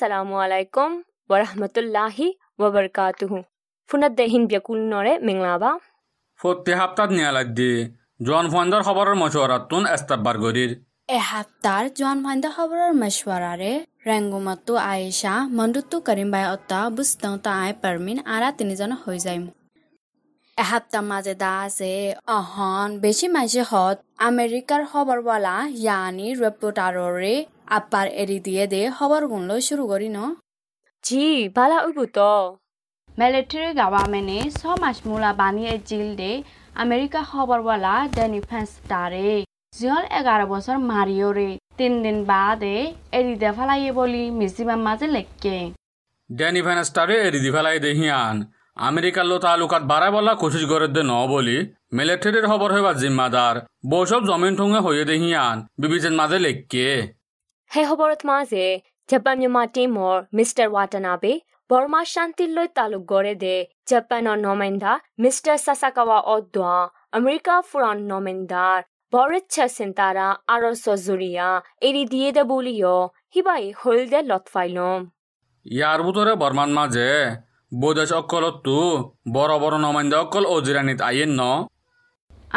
السلام عليكم ورحمة الله وبركاته فنت دهين بيكون نورة منغلابا فوت تهابتات نيالك دي جوان فاندر خبر مشوراتون استبار گرير এসপ্তাহ জোৱান ভাইদা খবৰৰ মেচৱাৰাৰে ৰেংগুমাতু আয়েশা মণ্ডুতু কৰিমবাই অত্তা বুস্তংতা আই পাৰ্মিন আৰা তিনিজন হৈ যাইম এসপ্তাহ মাজে দা আছে অহন বেছি মাজে হত আমেৰিকাৰ খবৰৱালা য়ানি ৰেপুটাৰৰে আপার এরি দিয়ে দে খবর গুনলো শুরু করি ন। জি bala ubuto. মিলিটারি গভর্নমেন্টে ছ মাস মূলা বানিয়ে জিল দে আমেরিকা খবরওয়ালা ডেনি ফেন্সটারে জিহল এগারো বছর মারিও রে তিন দিন বাদে এরি দে ফেলাইয়ে বলি মিসিমার মাঝে লেখকে। ড্যানি ভ্যানেস্টারে এরিদি ফেলাই দেহিয়ান আমেরিকার লো তালুকাত বাড়াই বলা কোশিশ করে দে ন বলি মিলিটারির খবর হইবার জিম্মাদার বসব জমিন ঠুঙে হইয়ে দেহিয়ান বিবিজেন মাঝে লেখকে। He hoborot maze Japan Myanmar Timor Mr. Watanabe Varma শান্তির তালুক গড়ে দে জাপানৰ নমেন্দা মিষ্টাৰ সাসাকাৱা অদ্ৱা আমেৰিকা ফুৰান নমেন্দাৰ বৰিচ্ছা চিন্তাৰা আৰু সজুৰিয়া এৰি দিয়ে দে বুলিও হিবাই হল দে লতফাইলম ইয়ার ভিতরে বর্মান মাঝে বৈদেশ অকলতো বড় বড় নমাইন্দা অকল অজিরানিত আইয়েন ন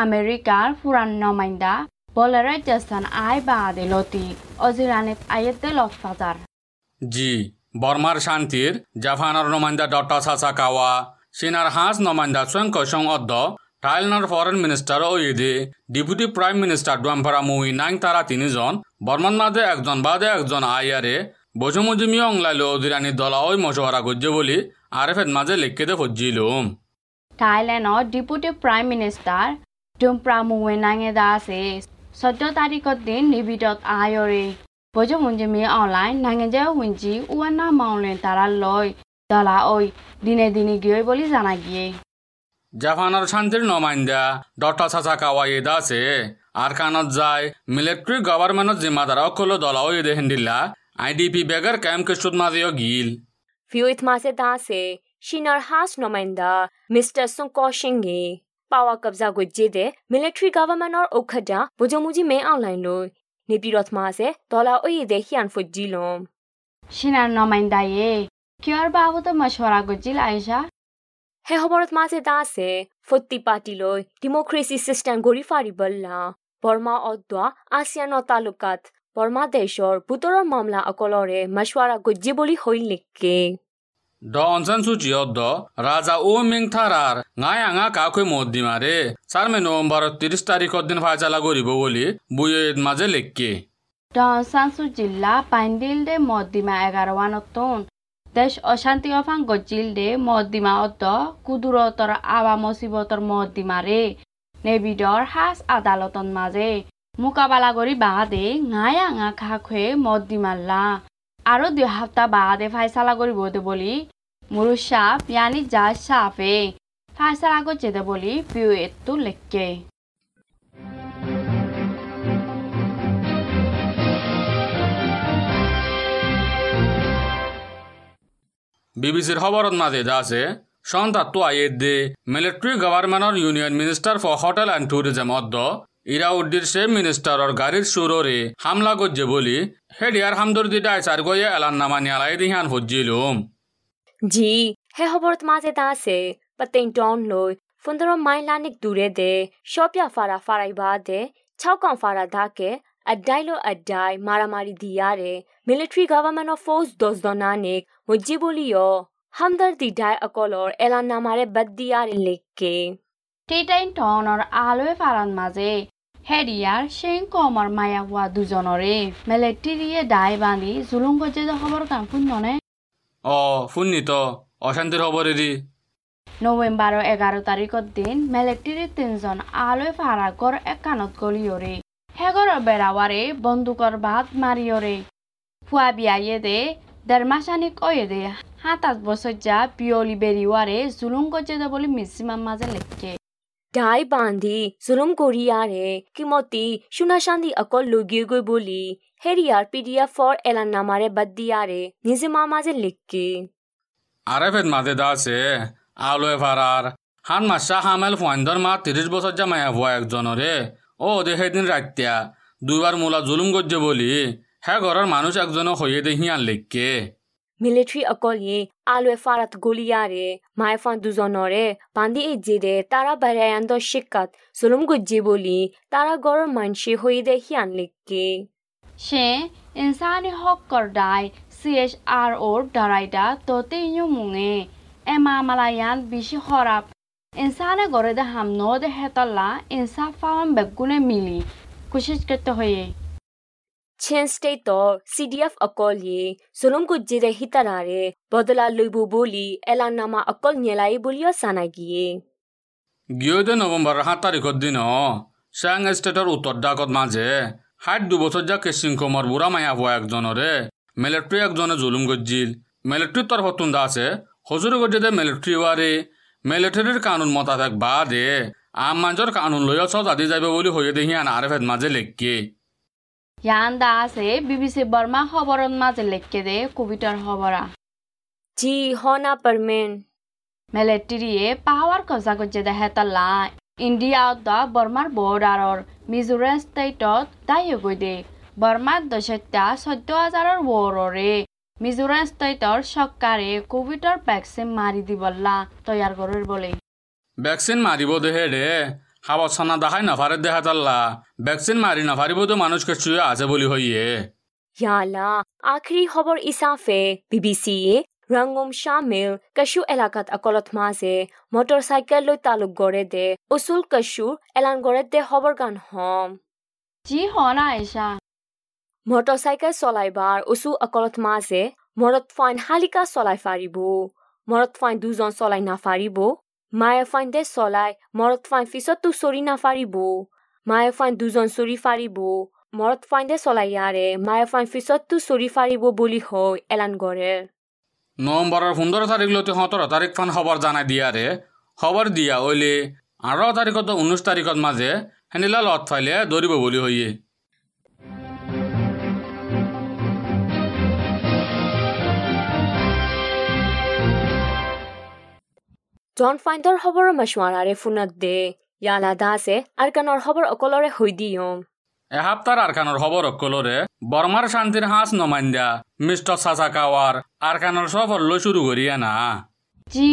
আমেরিকার ফুরান নমাইন্দা বলেরে জাস্তান আই বাদে লতি অজিরানিত আয়েতে লতফাজার জি বর্মার শান্তির জাপানের নমাইন্দা ডক্টর সাসাকাওয়া চীনার হাঁস নমাইন্দা স্বয়ং কসং অদ্দ থাইল্যান্ডের ফরেন মিনিস্টার ও ইদে ডেপুটি প্রাইম মিনিস্টার ডুয়াম্পারা মুই নাং তারা তিনিজন বর্মান মাঝে একজন বাদে একজন আইয়ারে বসুমুজিমি অংলাইলো অধিরানির দলা ওই মশওয়ারা গজ্জে বলি আরেফের মাঝে লেখকেতে ফজ্জিলুম থাইল্যান্ডৰ ডেপুটি প্ৰাইম মিনিষ্টাৰ ডুমপ্ৰা মুৱেনাঙে দাসে চৈধ্য তাৰিখৰ দিন নিবিদত আয়ৰে বজমঞ্জিমি অনলাইন নাঙেজে হুঞ্জি উৱানা মাউলেন তাৰা লৈ দলা ঐ দিনে দিনে গিয়ে বুলি জানা গিয়ে। জাপানের শান্তির নমাইন্দা ডক্টর সাসাকাওয়া ইদ আছে আর কানত যায় মিলিটারি গভর্নমেন্টত জিম্মাদার অকল দলা ওই দেহেন্দিল্লা আইডিপি বেগার ক্যাম্প কিশুত মাঝেও গিল। ভিউইত মাঝে দাসে শিনার হাস নমেন্দা মিষ্টাৰ সুংক সিংহে পাৱা কব্জা গজ্জে দে মিলিটাৰী গভৰ্ণমেণ্টৰ ঔষধা বুজমুজি মে অনলাইন লৈ নিবিৰত মাছে তলা ঐ দে হিয়ান ফজ্জিলম সিনাৰ নমাইন্দায়ে কিয়ৰ বাবুতো মশৱৰা গজিল আইসা হে খবৰত মাঝে দাসে ফত্তি পাৰ্টি লৈ ডেমক্ৰেচি চিষ্টেম গঢ়ি ফাৰিবল্লা বৰ্মা অদ্ৱা আছিয়ানৰ তালুকাত বৰ্মা দেশৰ বুটৰৰ মামলা অকলৰে মশৱাৰা গজ্জে বুলি হৈ দ অঞ্চন সূচি অদ্দ রাজা ও মিং থারার গাঁ আঙা কাকুই মদ্দি মারে চার মে নভেম্বর তিরিশ তারিখ দিন ফাইচালা করিব বলে বুয়েদ মাঝে লেখকে দ জিল্লা পাইন্ডিল দে মদ্দিমা এগারো নতুন দেশ অশান্তি অফাং গজিল দে মদ্দিমা অদ্দ কুদুরতর আবা মসিবতর মদ্দিমারে নেবিডর হাস আদালতন মাঝে মোকাবালা কৰি বাদে গাঁ আঙা কাকুয়ে মদ্দিমাল্লা আৰু দুসপ্তাহ বাদে ফাইচালা কৰিব দে বুলি যা গজে দে বুলি পিউ এতটো লেখকে বিবিসির খবরত মাঝে আছে সন্তাত তো আইয়ের দে, military গভর্নমেন্টর union minister for hotel and tourism অদ্দ ইরাউদ্দির সে মিনিস্টারর গাড়ির সুররে হামলা গজ্জে বলি হেডিয়ার হামদর্দি ডাইসার গয়ে এলান নামা নিয়ালাই দিহান ফজ্জিলুম জি। হে খবৰত মাঝে দাসে পাতেং টন লৈ ফুন্দৰ মাইলানিক দূৰে দে শপিয়া ফাৰা ফাৰাইবা দে ছাউকাং ফাৰা ধাকে আড্ডাইলো আড্ডাই, মারামারি দিয়ারে মিলিটারি গভর্নমেন্ট অফ ফোর্স দোজদনানিক মুজি বলিও, হামদর্দি ডাই অকলর, এলান নামারে বাদ দিয়ারে লেখকে টেটাইন টনৰ আলোয় ফাৰান মাজে হেৰিয়াৰ চেং কমৰ মায়া হোৱা দুজনৰে মেলেট্ৰিয়ে দাই বান্ধি জুলুম গজে যে খবৰ কাম শুননে অ, শুননি তো অশান্তির খবর এদি নৱেম্বৰৰ এঘাৰ তাৰিখৰ দিন মেলেট্ৰিৰ তিনিজন আলোয় গড় একানত গলিয়ৰে হেগৰৰ বেৰাৱাৰে বন্দুকৰ ভাত মাৰিয়ৰে ফুৱা বিয়ায়ে দে ডেৰমাচানিক অয়ে দে। আঠ বছৰ যা পিয়লি বেৰিৱাৰে জুলুম দে বুলি মিচিমাৰ মাজে লেখকে ডাই বান্ধি জুলুম করিয়ারে কিমতি শুনাশান্তি অকল লগিয়ে গই বলি হেরিয়ার পিডিএফ ফর এলান নামারে বাদ দিয়ারে নিজে মামাজে লিখকে আরেফের মাঝে আছে আলোয় ফারার হান মাসা হামেল ফুয়াইন্দর মা তিরিশ বছর জামাইয়া ভুয়া একজনরে ও দে সেদিন রাত্তিয়া দুইবার মূলা জুলুম গজ্জে বলি হ্যাঁ ঘরের মানুষ একজনও হইয়ে দেহি আর লেখকে military အကောလေအလွယ်ဖာရတ်ဂိုလီယာရဲမိုင်ဖန်ဒူဇွန်နော်ရဲဘန်ဒီအဂျီတဲ့တာရာဘရယန်ဒိုရှစ်ကတ်ဇလုံဂုဂျီဘိုလီတာရာဂေါ်ရမန်ရှိဟွေတဲ့ဟျန်လိကေရှင်အင်စာနီဟော့ကော်ဒိုင် CHRO ဒါရိုက်တာတိုတီညုံမုံငေအမမလာယန်ဘီရှိခေါ်ရပ် इंसान गोरे द हम नो दे है तल्ला इंसा फावन बेगुने मिली कोशिश करते हुए ချင်းစတိတ်တော့ CDF အကောလီဇလုံးကိုဂျေတဲ့ဟိတရာရဲဘောဒလာလူဘူဘူလီအလာနာမအကောညလိုက်ဘူလီယဆာနိုင်ကြီးဂီယိုဒနိုဝင်ဘာ7 তারিখত দিন শ্যাং স্টেটর উত্তর ডাকত মাঝে হাইট দুবছর যাকে সিংকমর বুড়া মায়া হওয়া একজনরে মিলিটারি একজনে জুলুম গজ্জিল মিলিটারির তরফ তুন্দা আছে হজুর গজ্জে মিলিটারি ওয়ারে মিলিটারির কানুন মতাবেক বাদে আম মাঞ্জর কানুন লইয়া সজ আদি যাইবে বলি হয়ে দেখি আন আরেফেত মাঝে লেখকে ইয়ান দা আছে বিবিসি বর্মা খবরত মাঝে লেখকে দে কবিতার খবরা জি হনা পারমেন মিলিটারিয়ে পাওয়ার কজা গজ্জে দেহে তলা ইন্ডিয়া দা বর্মার বর্ডারর মিজোরাম ষ্টেটত দায়ী গৈ দে। বর্মার দশত্যা চৈধ্য হাজাৰৰ ৱৰৰে মিজোরাম ষ্টেটৰ চৰকাৰে কোভিডৰ ভেকচিন মাৰি দিবলা তৈয়াৰ কৰিৰ বলে। ভেকচিন মারিব দেহে রে হাবত সনা দেখাই নাফারে দেখা তাল্লা। ভ্যাকসিন মারি নাফারিব তো মানুষকে চুয়ে আছে বলি হইয়ে। ইয়ালা আখরি খবর ইসাফে বিবিসি রঙ্গম শামিল কশু এলাকাত আকলত মাঝে মোটরসাইকেল লৈ তালুক গড়ে দে উসুল কশু এলান গড়ে দে খবর গান হম। জি হনা আয়েশা। মটৰচাইকেল চলাইবাৰ উচু অকলত মাঝে মৰত ফাইন শালিকা চলাই ফাৰিব মৰত ফাইন দুজন চলাই নাফাৰিব। মায়ে ফাইন দে চলাই মৰত ফাইন পিছতো চৰি নাফাৰিব মায়ে ফাইন দুজন চৰি ফাৰিব মৰত ফাইন দে চলাই ইয়াৰে মায়ে ফাইন পিছতো চৰি ফাৰিব বুলি হৈ এলান কৰে নৱেম্বৰৰ পোন্ধৰ তাৰিখলৈকে সোতৰ তাৰিখ ফান খবৰ জানাই দিয়াৰে খবৰ দিয়া অইলে আঠাৰ তাৰিখত ঊনৈছ তাৰিখত মাজে সেনিলা লত ফাইলে দৌৰিব বুলি হৈয়ে জন ফাইণ্ডৰ খবৰ মছৱাৰাৰে ফোনত দে ইয়ালা দাসে আৰকানৰ খবৰ অকলৰে হৈ দিয়ম এসপ্তাহ আরকানোর খবর অকলরে বর্মার শান্তির হাঁস নমাইন্দা মিস্টার চাচা কাওয়ার আরকানোর সফর লো শুরু করিয়া না। জি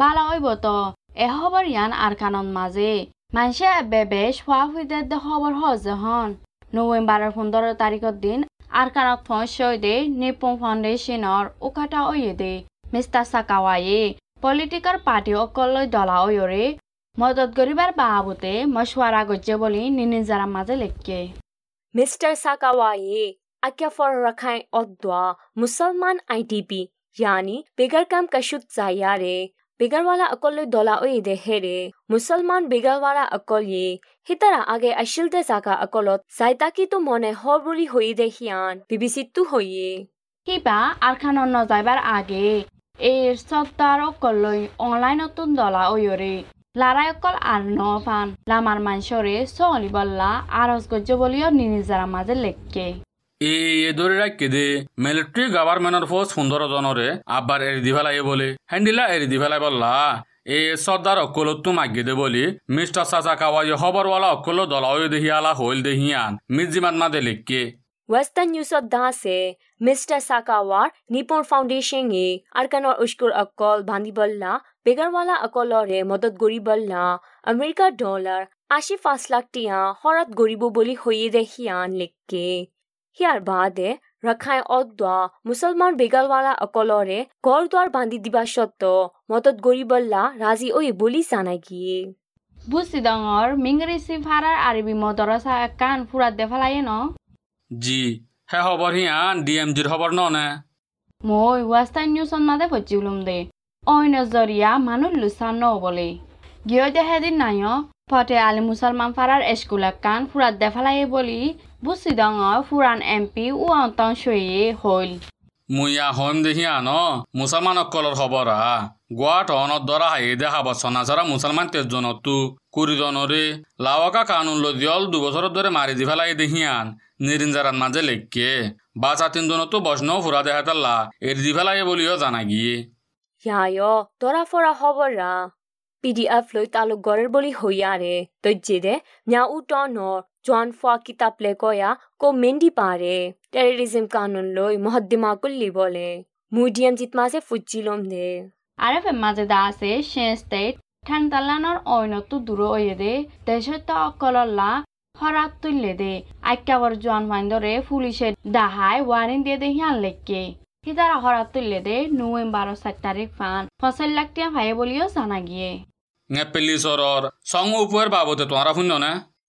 বালা ওই তো এ খবর ইয়ান আরকানন মাঝে মানুষে বেবে সোয়া হুইদের দে খবর হজে হন। নভেম্বরের পনেরো তারিখের দিন আরকানত ফসই দে নিপন ফাউন্ডেশনের উকাটা ওয়ে দে মিস্টার সাকাওয়ায়ে পলিটিকার পার্টি অকল্লই দলা ওয়রে মদত গরিবার বাবুতে মশওয়ারা গজ্জে বলি নিনিজারা মাঝে লেখকে। মিস্টার সাকাওয়ায়ে আজ্ঞা ফর রাখায় অদ্দোয়া মুসলমান আইডিপি yani বেগার কাম কাশুত জায়ারে বেগারওয়ালা অকল্লই দলা ওই দে হেরে মুসলমান বেগারওয়ালা অকল ইয়ে হিতারা আগে আশিল দে জাগা অকলত জাইতাকি তো মনে হ বুলি হই দে হিয়ান বিবিসি তু হইয়ে কিবা আরখান অন্য যাইবার আগে এর সত্তার অকলই অনলাইনতো দলা ওয়রে। লারাই অকল আর নফান লামার মানসরে সলি বল্লা আরজ গজ্জ বলিও নিনিজারা মাঝে লেখকে। এই ধরে রাখকে দে। মিলিটারি গভর্নমেন্টর ফোর্স সুন্দর জনরে। আবার এর দি ফেলাই বলে। হ্যান্ডিলা এর দি ফেলাই বললা। এ সর্দার অকল তু মাগিয়ে দে বলি। মিস্টার চাচা কাওয়াই খবরওয়ালা অকল দলাও দেহিয়ালা হইল দেহিয়ান মির্জিমাত মাদে লিখকে। Western News of Dase, Mr. Sakawar, Nippon Foundation এ আরকানর উস্কুর অকল বান্দিবল্লা বেগারওয়ালা অকলরে মদত গরিবল্লা আমেরিকা ডলার আশি পাঁচ লাখ টিয়া হরাত গরিব বলি হইয়ে দে হিয়ান লিখকে হিয়ার বাদে রাখাই অদ্বা মুসলমান বেগালওয়ালা অকলরে গড় দ্বার বান্ধি দিবা সত্ত্ব মদত গরিবল্লা রাজি ওই বলি জানাই গিয়ে বুঝছি ডঙর মিংরিসি ফারার আরবি মদরসা কান ফুরাত দেফালাইয়ে ন জি। হে খবর হিয়ান ডিএমজির খবর ননে মই ওয়েস্টার্ন নিউজত মাদে ফচিউলুম দে। অইন জরিয়া মানুষ লুসান ন বলে গিয়ে দে দিন নাই ফটে আলী মুসলমান ফারার এসকুলা কান ফুরাত দেফালাই বলি বুসিদং ফুরান এমপি ও অন্তন সইয়ে হইল মুইয়া হম দেহিয়া ন মুসলমানক কলৰ খবৰ আ। গুৱাহাট অনত দৰা হাই দেখাব চনা চৰা মুছলমান তেজজনতো কুৰিজনৰে লাৱকা কানুন লৈ দিয়ল দুবছৰৰ দৰে মাৰি দি পেলাই দেহিয়ান নিৰিঞ্জাৰান মাজে লেখকে বা চা তিনিজনতো বজ্ন ফুৰা দেহা তাল্লা এৰি দি পেলাই বুলিও জানা গিয়ে। হিয়ায় দৰা ফৰা খবৰ ৰা পি ডি এফ লৈ তালুক গড়ৰ বুলি হৈয়াৰে তৈজ্যে মিয়া ন্যাউ টনৰ ফা কিতাব লে কয়া কো মেন্ডি পারে টেররিজম কানুন লই মহদ্দিমা কুল্লি বলে মুডিয়াম জিত মাঝে ফুজিলম দে আরে মাঝে দা আছে শেন স্টেট ঠান্তালানোর অইনতো দূর ওয়ে দে দেশত অকলল্লা হরাত তুললে দে আইকাবর জোয়ান মাইন্দরে পুলিশে দাহাই ওয়ারিং দিয়ে দে হিয়ান লেখকে হিতারা হরাত তুললে দে নভেম্বর সাত তারিখ ফান ফসল লাখটিয়া ভাই বলিও জানা গিয়ে nge pili soror. Song upuer babote twara hunno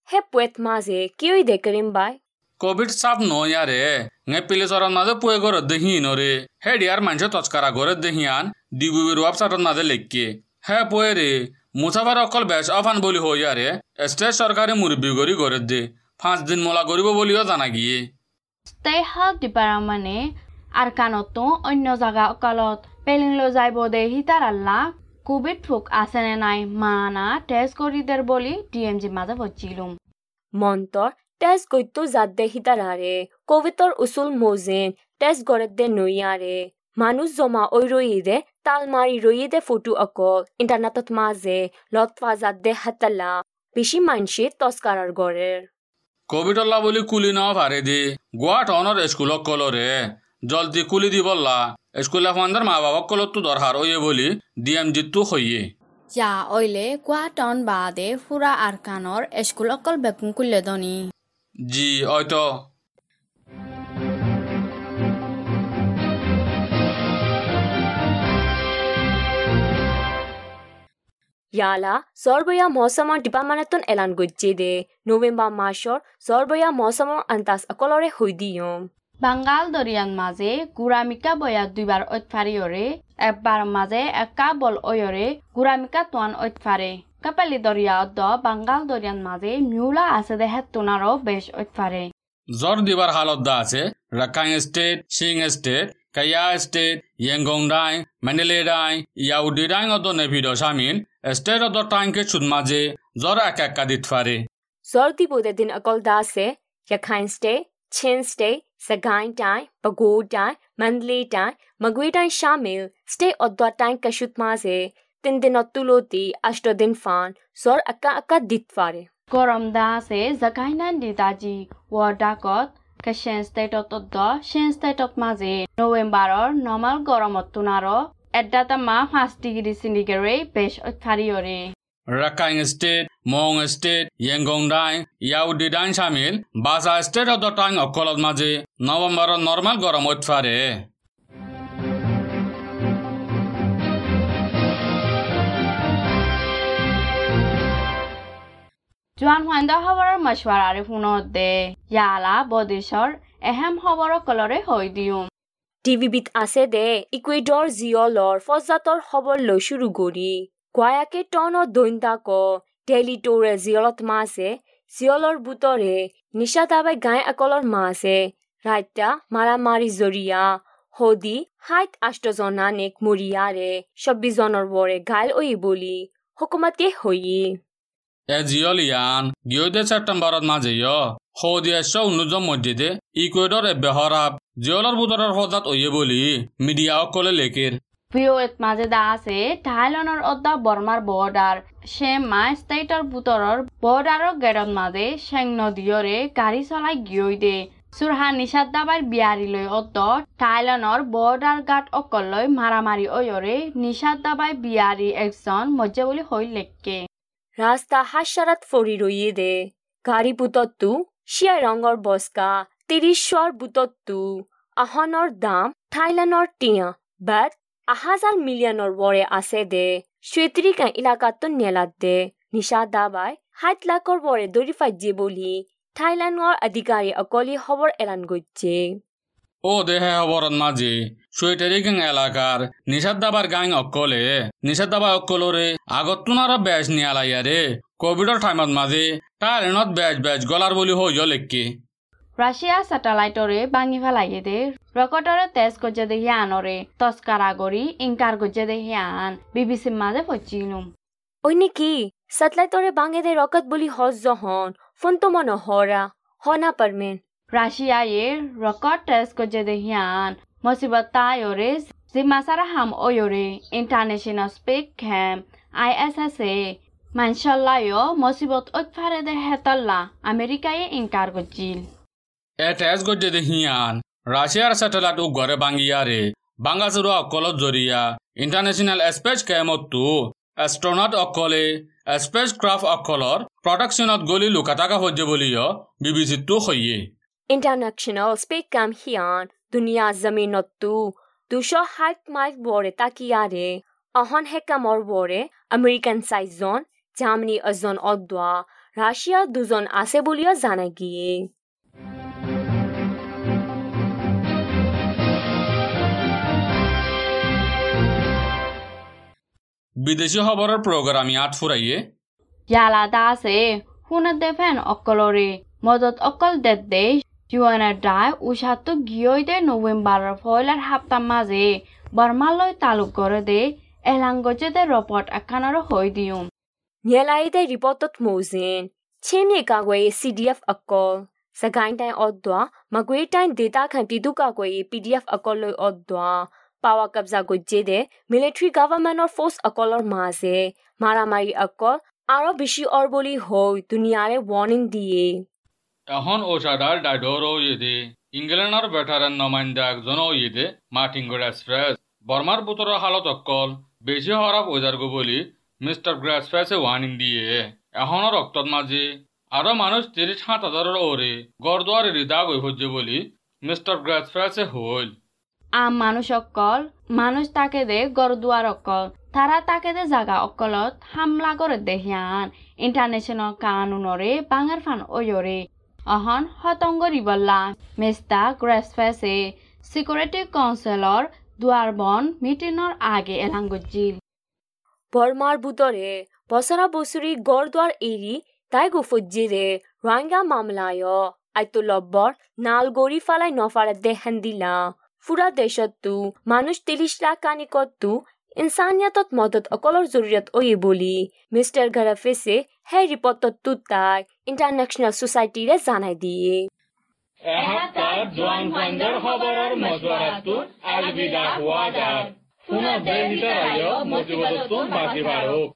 na হে পুয়েত মাঝে কিউই দে করিম বাই কোভিড সাপ ন ইয়ারে nge pili soror মাঝে পুয়ে গরে দেহি নরে হে ডিয়ার মানছে তচকারা গরে দেহিয়ান ডিবুবির ওয়েবসাইটত মাঝে লেখকে হে পুয়ে রে মুসাফার অকল বেশ অফান বলি হই ইয়ারে স্টেট সরকারে মুরব্বী গরি গরে দে পাঁচ দিন মোলা করিব বলিও জানা গিয়ে ষ্টেট হেল্থ ডিপাৰ্টমেণ্টে আৰু কাণতো অন্য জাগা অকালত পেলিং লৈ যাইব দে হিতাৰ আল্লাহ কোভিড ফোক আছেনে নাই মানা টেষ্ট কৰি দেৰ বুলি ডি এম জি মাজে বচিলুম। মন্তর টেস্ট গইতো জাদ্দে হিতারারে কোভিডর উসুল মোজেন টেস্ট গড়ে দে নইয়ারে মানুষ জমা ওই রইদে তাল মারি রইদে ফটো অকল ইন্টারনেটত মাঝে লতফা জাদ্দে হাতালা বেশি মানসি তস্কারার গড়ের কোভিডল্লা বলি কুলি নাও পারে দি গোয়া টনৰ স্কুলক কলরে জলদি কুলি দি বললা স্কুলে ফান্দার মা বাবা কলত তো দরকার ওয়ে বলি ডিএম জিতু হইয়ে। যা অইলে কোৱা টন বাদে ফুৰা আৰ কাণৰ স্কুল অকল বেকুং কুল্লে দনি? জি হয়তো ইয়ালা সর্বয়া মৌসুমৰ ডিপাৰ্টমেণ্টত এলান গজ্জে দে। নৱেম্বৰ মাসৰ সর্বয়া মৌসুমৰ আন্তাজ অকলৰে হৈ দিয়ম। বাংগাল দরিয়ান মাঝে গুড়ামিকা বয়া দুইবার ঐতফারি ওরে একবার মাঝে একা বল ওয়রে গুড়ামিকা তোয়ান ঐতফারে কাপালি দরিয়া অদ্দ বাংগাল দরিয়ান মাঝে মিউলা আছে দেহে তোনারও বেশ ঐতফারে জ্বর দিবার হালত দা আছে Rakhine state Singh state Kayah state Yangon ডাই মেন্ডেলে ডাই ইয়াউডি ডাই অদ নেভিড সামিল স্টেট অদ টাইমকে চুদ মাঝে জ্বর এক একা দিত পারে জ্বৰ দিবদে দিন অকল দাসে ৰখাইন ষ্টে চিন ষ্টে সগাইন টাই বগো টাই মণ্ডলে টাই মগুই টাই শামিল ষ্টে অদ্দ টাই কশুত মাঝে তিন দিনত তুলতি আষ্ট দিন ফান জ্বৰ আকা আকা দিত ফাৰে গরম দা আছে জাগাইনান দিদাজি ওয়ার্ডাকত কেশেন স্টেটত অদ্দ সেন স্টেটত মাঝে নভেম্বরর নর্মাল গরমত তোনারও এডাতা মা পাঁচ ডিগ্রি সেন্টিগ্রেড বেশ রাখাইন স্টেট মং স্টেট ইয়েংগং ডাই ইয়াউডি ডাই সামিল বাসা স্টেট অদ টাইম অকলত মাঝে নভেম্বর নর্মাল গরম হইতে পারে জোৱান হোৱান্দা খবৰৰ মছৱাৰাৰে ফোনত দে ইয়ালা বদেশৰ এহেম খবৰৰ কলৰে হৈ দিওঁ টিভিবিত আছে দে ইকুৱেডৰ জিঅলৰ ফজাতৰ খবৰ লৈ শুরু করি গোয়াকে টন দৈন্তা ক টেলিটোৰে জিঅলত মাছে জিঅলৰ বুটৰে নিশা দাবাই গাই আকলৰ মাছে ৰাইতা মাৰামাৰি জৰিয়া হদি হাইত আষ্টজনানেক মৰিয়াৰে চৌব্বিছজনৰ বৰে ঘাইল ঐ বুলি হুকুমতে হৈয়ে এ জিয়লিয়ান গিয়দে সেপ্টেম্বরত মাঝে সৌদি এশ উন্নতম মসজিদে ইকুয়েডর এ বেহরাব জিয়লর বুদরের হজাত ওয়ে বলি মিডিয়া অকলে লেকের ভিঅ'ত মাজে দা আছে, থাইলেণ্ডৰ অদ্দা বৰ্মাৰ বৰ্ডাৰ। শ্বেমা ষ্টেটৰ বুটৰৰ বৰ্ডাৰৰ গেটত মাজে চেং নদীয়ৰে গাড়ী চলাই গিয়ৈ দে। চুৰহা নিচাদ দাবাৰ বিয়াৰীলৈ অদ্দ থাইলেণ্ডৰ বৰ্ডাৰ গাৰ্ড অকললৈ মাৰামাৰি অয়ৰে নিচাদ দাবাই বিয়াৰী একজন মজ্জা বুলি হৈ লেখকে। রাস্তা হাসারাত ফরি রইয়ে দে। গাড়ি বুতত্তু শিয়াই রঙর বস্কা তিরিশর বুতত্তু আহনৰ দাম থাইলেণ্ডৰ টিয়া, বাট আহাজাৰ মিলিয়নৰ বৰে আছে দে। সুইত্ৰিকা ইলাকাতো নেলাত দে। নিশা দাবাই সাত লাখৰ বৰে দৌৰি ফাইজে বুলি থাইলেণ্ডৰ অধিকাৰী অকলি খবৰ এলান গৈছে। ও দেহে হবরত মাঝে সুয়েটেরিকিং এলাকার নিষেধাবার গাং অকলে। নিষেধাবা অকলরে আগত তুনার বেশ নিয়ালাইয়ারে কোভিডর টাইমত মাঝে তার এনত বেশ বেশ গলার বলি হইয় লেখকে ৰাছিয়া ছেটেলাইটৰে ভাঙি পেলাইয়ে দে। ৰকেটৰে তেজ গজে দেখি আনৰে। তস্কাৰা কৰি ইংকাৰ গজে দেখি আন। বিবিচিৰ মাজে পচিলুম ওই নাকি স্যাটেলাইটরে বাঙে দে রকত বলি হজ জহন। ফোন তো মনে হরা হনা পারমেন ৰাছিয়ায়ে ৰকেট তেজ গজে দেখি আন। মচিবত তাইৰে জিমাচাৰা হাম অয়ৰে। ইণ্টাৰনেশ্যনেল স্পেক কেম্প আই এছ এছ এ। মানচল্লায়ো মচিবত ঐতফাৰে দে হেতল্লা। আমেৰিকায়ে ইংকাৰ গজিল এটেজ গজ্জে দেহিয়ান রাশিয়ার স্যাটেলাইট উগরে ঘরে বাঙ্গিয়ারে বাংলাদেশের অকলত জরিয়া ইন্টারন্যাশনাল স্পেস ক্যামতো এস্ট্রোনট অকলে। স্পেস ক্রাফ্ট অকলর প্রডাকশনত গলি লুকাতাকা হজ্জে বলিও বিবিচিত হইয়ে। ইন্টারন্যাশনাল স্পেস ক্যাম হিয়ান। দুনিয়া জমিনতো দুশ হাইট মাইক বরে তাকিয়ারে অহন হেকামর বরে আমেরিকান সাইজন জার্মানি এজন অদ্বা রাশিয়া দুজন আছে বলিও জানা গিয়ে। বিদেশি খবরের প্রোগ্রামই আট ফুরাইয়ে ইয়ালা দাসে হুনে দেফেন অকলরে মদত অকল দেদ দেশ জীবনের দায় উষাত গিয়ে দে নভেম্বরের ফয়লার হাপ্তার মাঝে বর্মালয় তালুক করে দে এলাঙ্গজে দে রপট এখানের হই দিউম নিয়েলাই দে রিপোর্টত মৌজিন ছেমিয়ে কাগয়ে সিডিএফ অকল। সগাইন টাইম অদ্দোয়া মগুয়ে টাইম দেতা খান পিদু কাগয়ে পিডিএফ অকল লৈ অদ্দোয়া পাওয়া কবজা কো জেদে মিলিটারি গভর্নমেন্টর ফোর্স অকলর মাঝে মারামারি অকল আরও বেশি অর বলি হই দুনিয়ারে ওয়ার্নিং দিয়ে এখন ওষাডার ডাইডরও ইয়েদে ইংল্যান্ডর বেটারেন নমাইন্দা একজনও ইয়েদে মার্টিনগড় এক্সপ্রেস বর্মার বুতর হালত অকল বেশি হরাব ওজারগো বলি মিস্টার গ্রাসপ্রেসে ওয়ার্নিং দিয়ে এখনও রক্তত মাঝে আরও মানুষ তিরিশ সাত হাজারের ওরে গড়দুয়ারে হৃদা গৈ বলি মিস্টার গ্রাসপ্রেসে হইল আম মানুষ অকল, মানুষ তাকে দে গরদুয়ার অকল। তারা তাকে দে জাগা অকলত, হামলা করে দেহিয়ান ইন্টারন্যাশনাল কানুনরে বাঙার ফান ওয়রে অহন হতঙ্গ রিবল্লা মেস্তা গ্রেসফেসে সিকিউরিটি কাউন্সিলর দুয়ারবন মিটিনৰ আগে এলাংগজিল বর্মার বুতরে বছরা বছরি গড়দুয়ার এরি তাই গুফুজি দে রোহিঙ্গা মামলায়। আইতো লব্বর নালগড়ি ফালাই নফারে দেহান দিলা ফুরা দেশত্তু, মানুষ তিরিশ লাখ কানি কত্তু, ইনসানিয়াতত মদত অকলর জরুরত ওয়ে বলি। মিস্টার গারাফেসে হে রিপোর্ট তুতাই ইন্টারন্যাশনাল সোসাইটিরে জানাই দিয়ে। এহাত্তার জোয়ান বাড়ুক